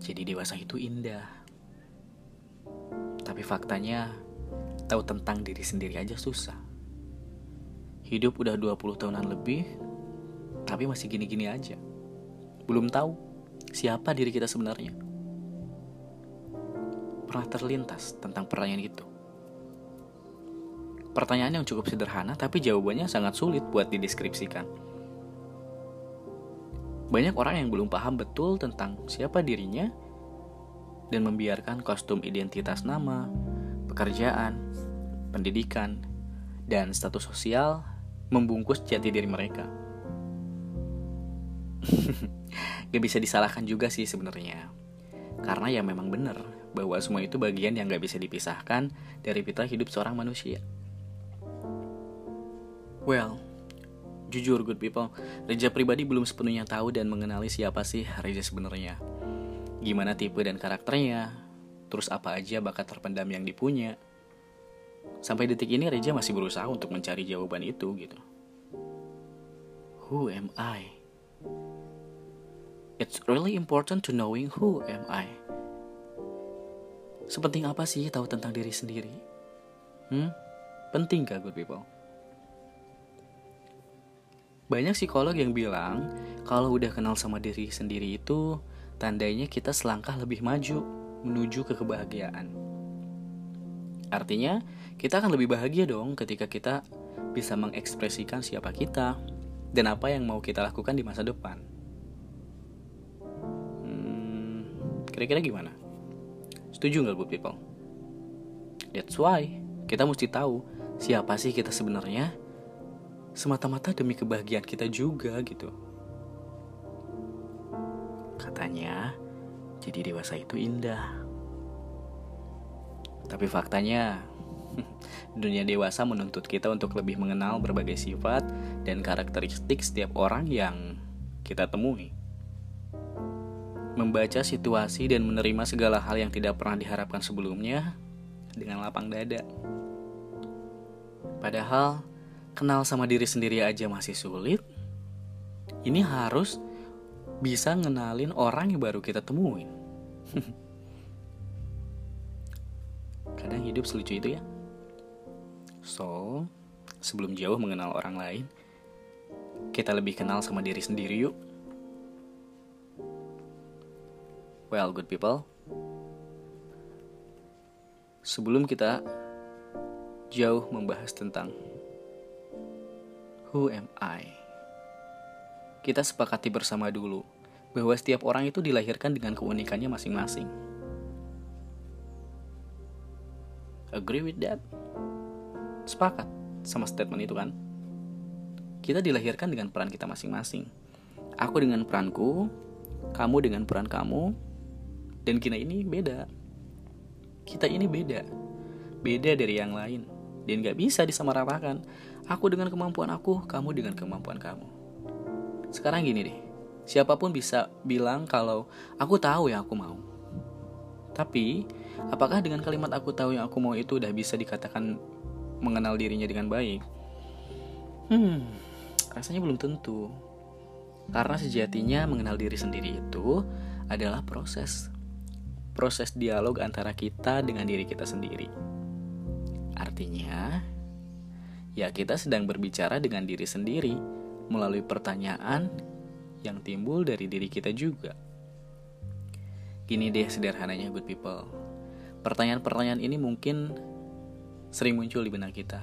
Jadi dewasa itu indah. Tapi faktanya, tahu tentang diri sendiri aja susah. Hidup udah 20 tahunan lebih, tapi masih gini-gini aja. Belum tahu siapa diri kita sebenarnya. Pernah terlintas tentang pertanyaan itu. Pertanyaan yang cukup sederhana, tapi jawabannya sangat sulit buat dideskripsikan. Banyak orang yang belum paham betul tentang siapa dirinya dan membiarkan kostum identitas nama, pekerjaan, pendidikan, dan status sosial membungkus jati diri mereka. gak bisa disalahkan juga sih sebenarnya. Karena ya memang benar bahwa semua itu bagian yang gak bisa dipisahkan dari pita hidup seorang manusia. Well, jujur good people, Reja pribadi belum sepenuhnya tahu dan mengenali siapa sih Reja sebenarnya. Gimana tipe dan karakternya, terus apa aja bakat terpendam yang dipunya, Sampai detik ini Reja masih berusaha untuk mencari jawaban itu gitu. Who am I? It's really important to knowing who am I. Sepenting apa sih tahu tentang diri sendiri? Hmm? Penting gak good people? Banyak psikolog yang bilang kalau udah kenal sama diri sendiri itu tandanya kita selangkah lebih maju menuju ke kebahagiaan. Artinya, kita akan lebih bahagia dong ketika kita bisa mengekspresikan siapa kita dan apa yang mau kita lakukan di masa depan. Hmm, kira-kira gimana? Setuju nggak good people? That's why kita mesti tahu siapa sih kita sebenarnya semata-mata demi kebahagiaan kita juga gitu. Katanya, jadi dewasa itu indah. Tapi faktanya, dunia dewasa menuntut kita untuk lebih mengenal berbagai sifat dan karakteristik setiap orang yang kita temui. Membaca situasi dan menerima segala hal yang tidak pernah diharapkan sebelumnya dengan lapang dada. Padahal, kenal sama diri sendiri aja masih sulit. Ini harus bisa ngenalin orang yang baru kita temuin. Kadang hidup selucu itu ya. So, sebelum jauh mengenal orang lain, kita lebih kenal sama diri sendiri yuk. Well, good people. Sebelum kita jauh membahas tentang who am I, kita sepakati bersama dulu bahwa setiap orang itu dilahirkan dengan keunikannya masing-masing. Agree with that? Sepakat sama statement itu kan? Kita dilahirkan dengan peran kita masing-masing. Aku dengan peranku, kamu dengan peran kamu, dan kita ini beda. Kita ini beda. Beda dari yang lain. Dan gak bisa disamaratakan. Aku dengan kemampuan aku, kamu dengan kemampuan kamu. Sekarang gini deh. Siapa pun bisa bilang kalau aku tahu yang aku mau. Tapi, apakah dengan kalimat aku tahu yang aku mau itu udah bisa dikatakan mengenal dirinya dengan baik? Hmm, rasanya belum tentu. Karena sejatinya mengenal diri sendiri itu adalah proses. Proses dialog antara kita dengan diri kita sendiri. Artinya, ya kita sedang berbicara dengan diri sendiri melalui pertanyaan yang timbul dari diri kita juga. Gini deh sederhananya good people. Pertanyaan-pertanyaan ini mungkin sering muncul di benak kita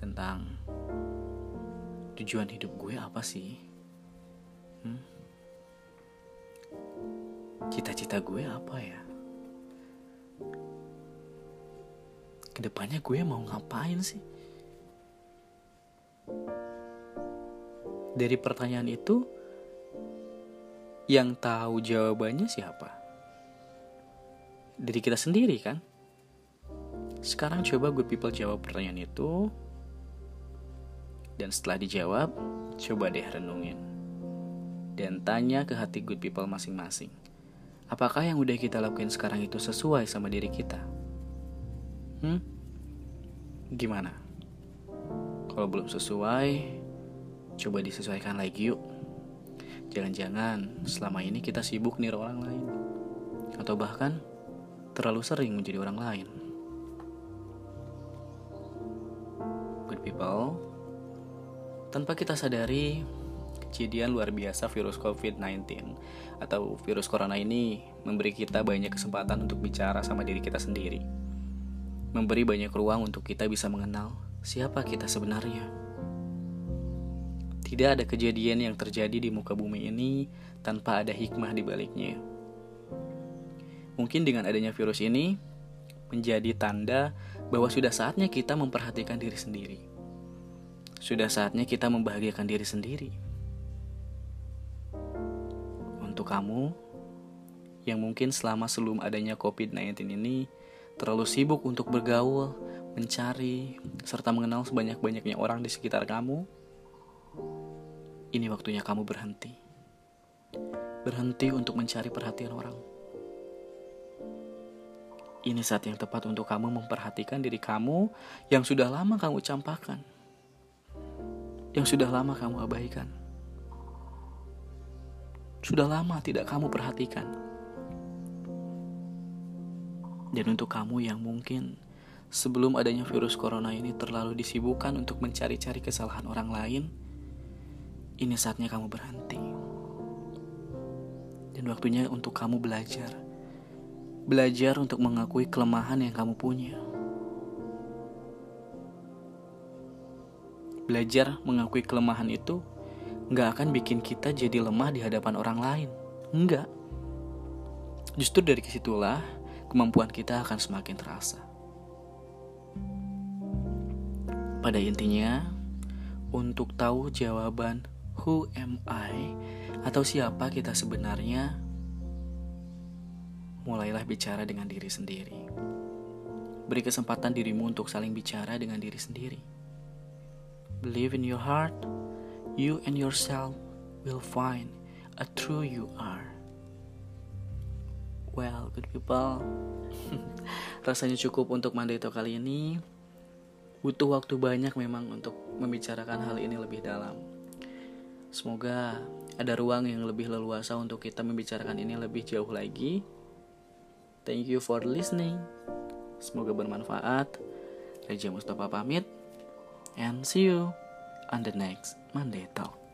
tentang tujuan hidup gue apa sih? Hmm? Cita-cita gue apa ya? Ke depannya gue mau ngapain sih? Dari pertanyaan itu, yang tahu jawabannya siapa? Diri kita sendiri kan? Sekarang coba good people jawab pertanyaan itu. Dan setelah dijawab, coba deh renungin. Dan tanya ke hati good people masing-masing. Apakah yang udah kita lakuin sekarang itu sesuai sama diri kita? Hmm? Gimana? Kalau belum sesuai, coba disesuaikan lagi yuk. Jangan-jangan selama ini kita sibuk nih orang lain. atau bahkan terlalu sering menjadi orang lain. Good people, tanpa kita sadari, kejadian luar biasa virus COVID-19 atau virus corona ini memberi kita banyak kesempatan untuk bicara sama diri kita sendiri. Memberi banyak ruang untuk kita bisa mengenal siapa kita sebenarnya. Tidak ada kejadian yang terjadi di muka bumi ini tanpa ada hikmah di baliknya. Mungkin dengan adanya virus ini menjadi tanda bahwa sudah saatnya kita memperhatikan diri sendiri sudah saatnya kita membahagiakan diri sendiri. Untuk kamu yang mungkin selama sebelum adanya COVID-19 ini terlalu sibuk untuk bergaul, mencari, serta mengenal sebanyak-banyaknya orang di sekitar kamu, ini waktunya kamu berhenti. Berhenti untuk mencari perhatian orang. Ini saat yang tepat untuk kamu memperhatikan diri kamu yang sudah lama kamu campakkan yang sudah lama kamu abaikan. Sudah lama tidak kamu perhatikan. Dan untuk kamu yang mungkin sebelum adanya virus corona ini terlalu disibukkan untuk mencari-cari kesalahan orang lain, ini saatnya kamu berhenti. Dan waktunya untuk kamu belajar. Belajar untuk mengakui kelemahan yang kamu punya Belajar mengakui kelemahan itu nggak akan bikin kita jadi lemah di hadapan orang lain. Enggak. Justru dari situlah kemampuan kita akan semakin terasa. Pada intinya, untuk tahu jawaban who am I atau siapa kita sebenarnya, mulailah bicara dengan diri sendiri. Beri kesempatan dirimu untuk saling bicara dengan diri sendiri. Believe in your heart, you and yourself will find a true you are. Well, good people. Rasanya cukup untuk Mandeto kali ini. Butuh waktu banyak memang untuk membicarakan hal ini lebih dalam. Semoga ada ruang yang lebih leluasa untuk kita membicarakan ini lebih jauh lagi. Thank you for listening. Semoga bermanfaat. Reja Mustafa pamit and see you on the next Monday Talk.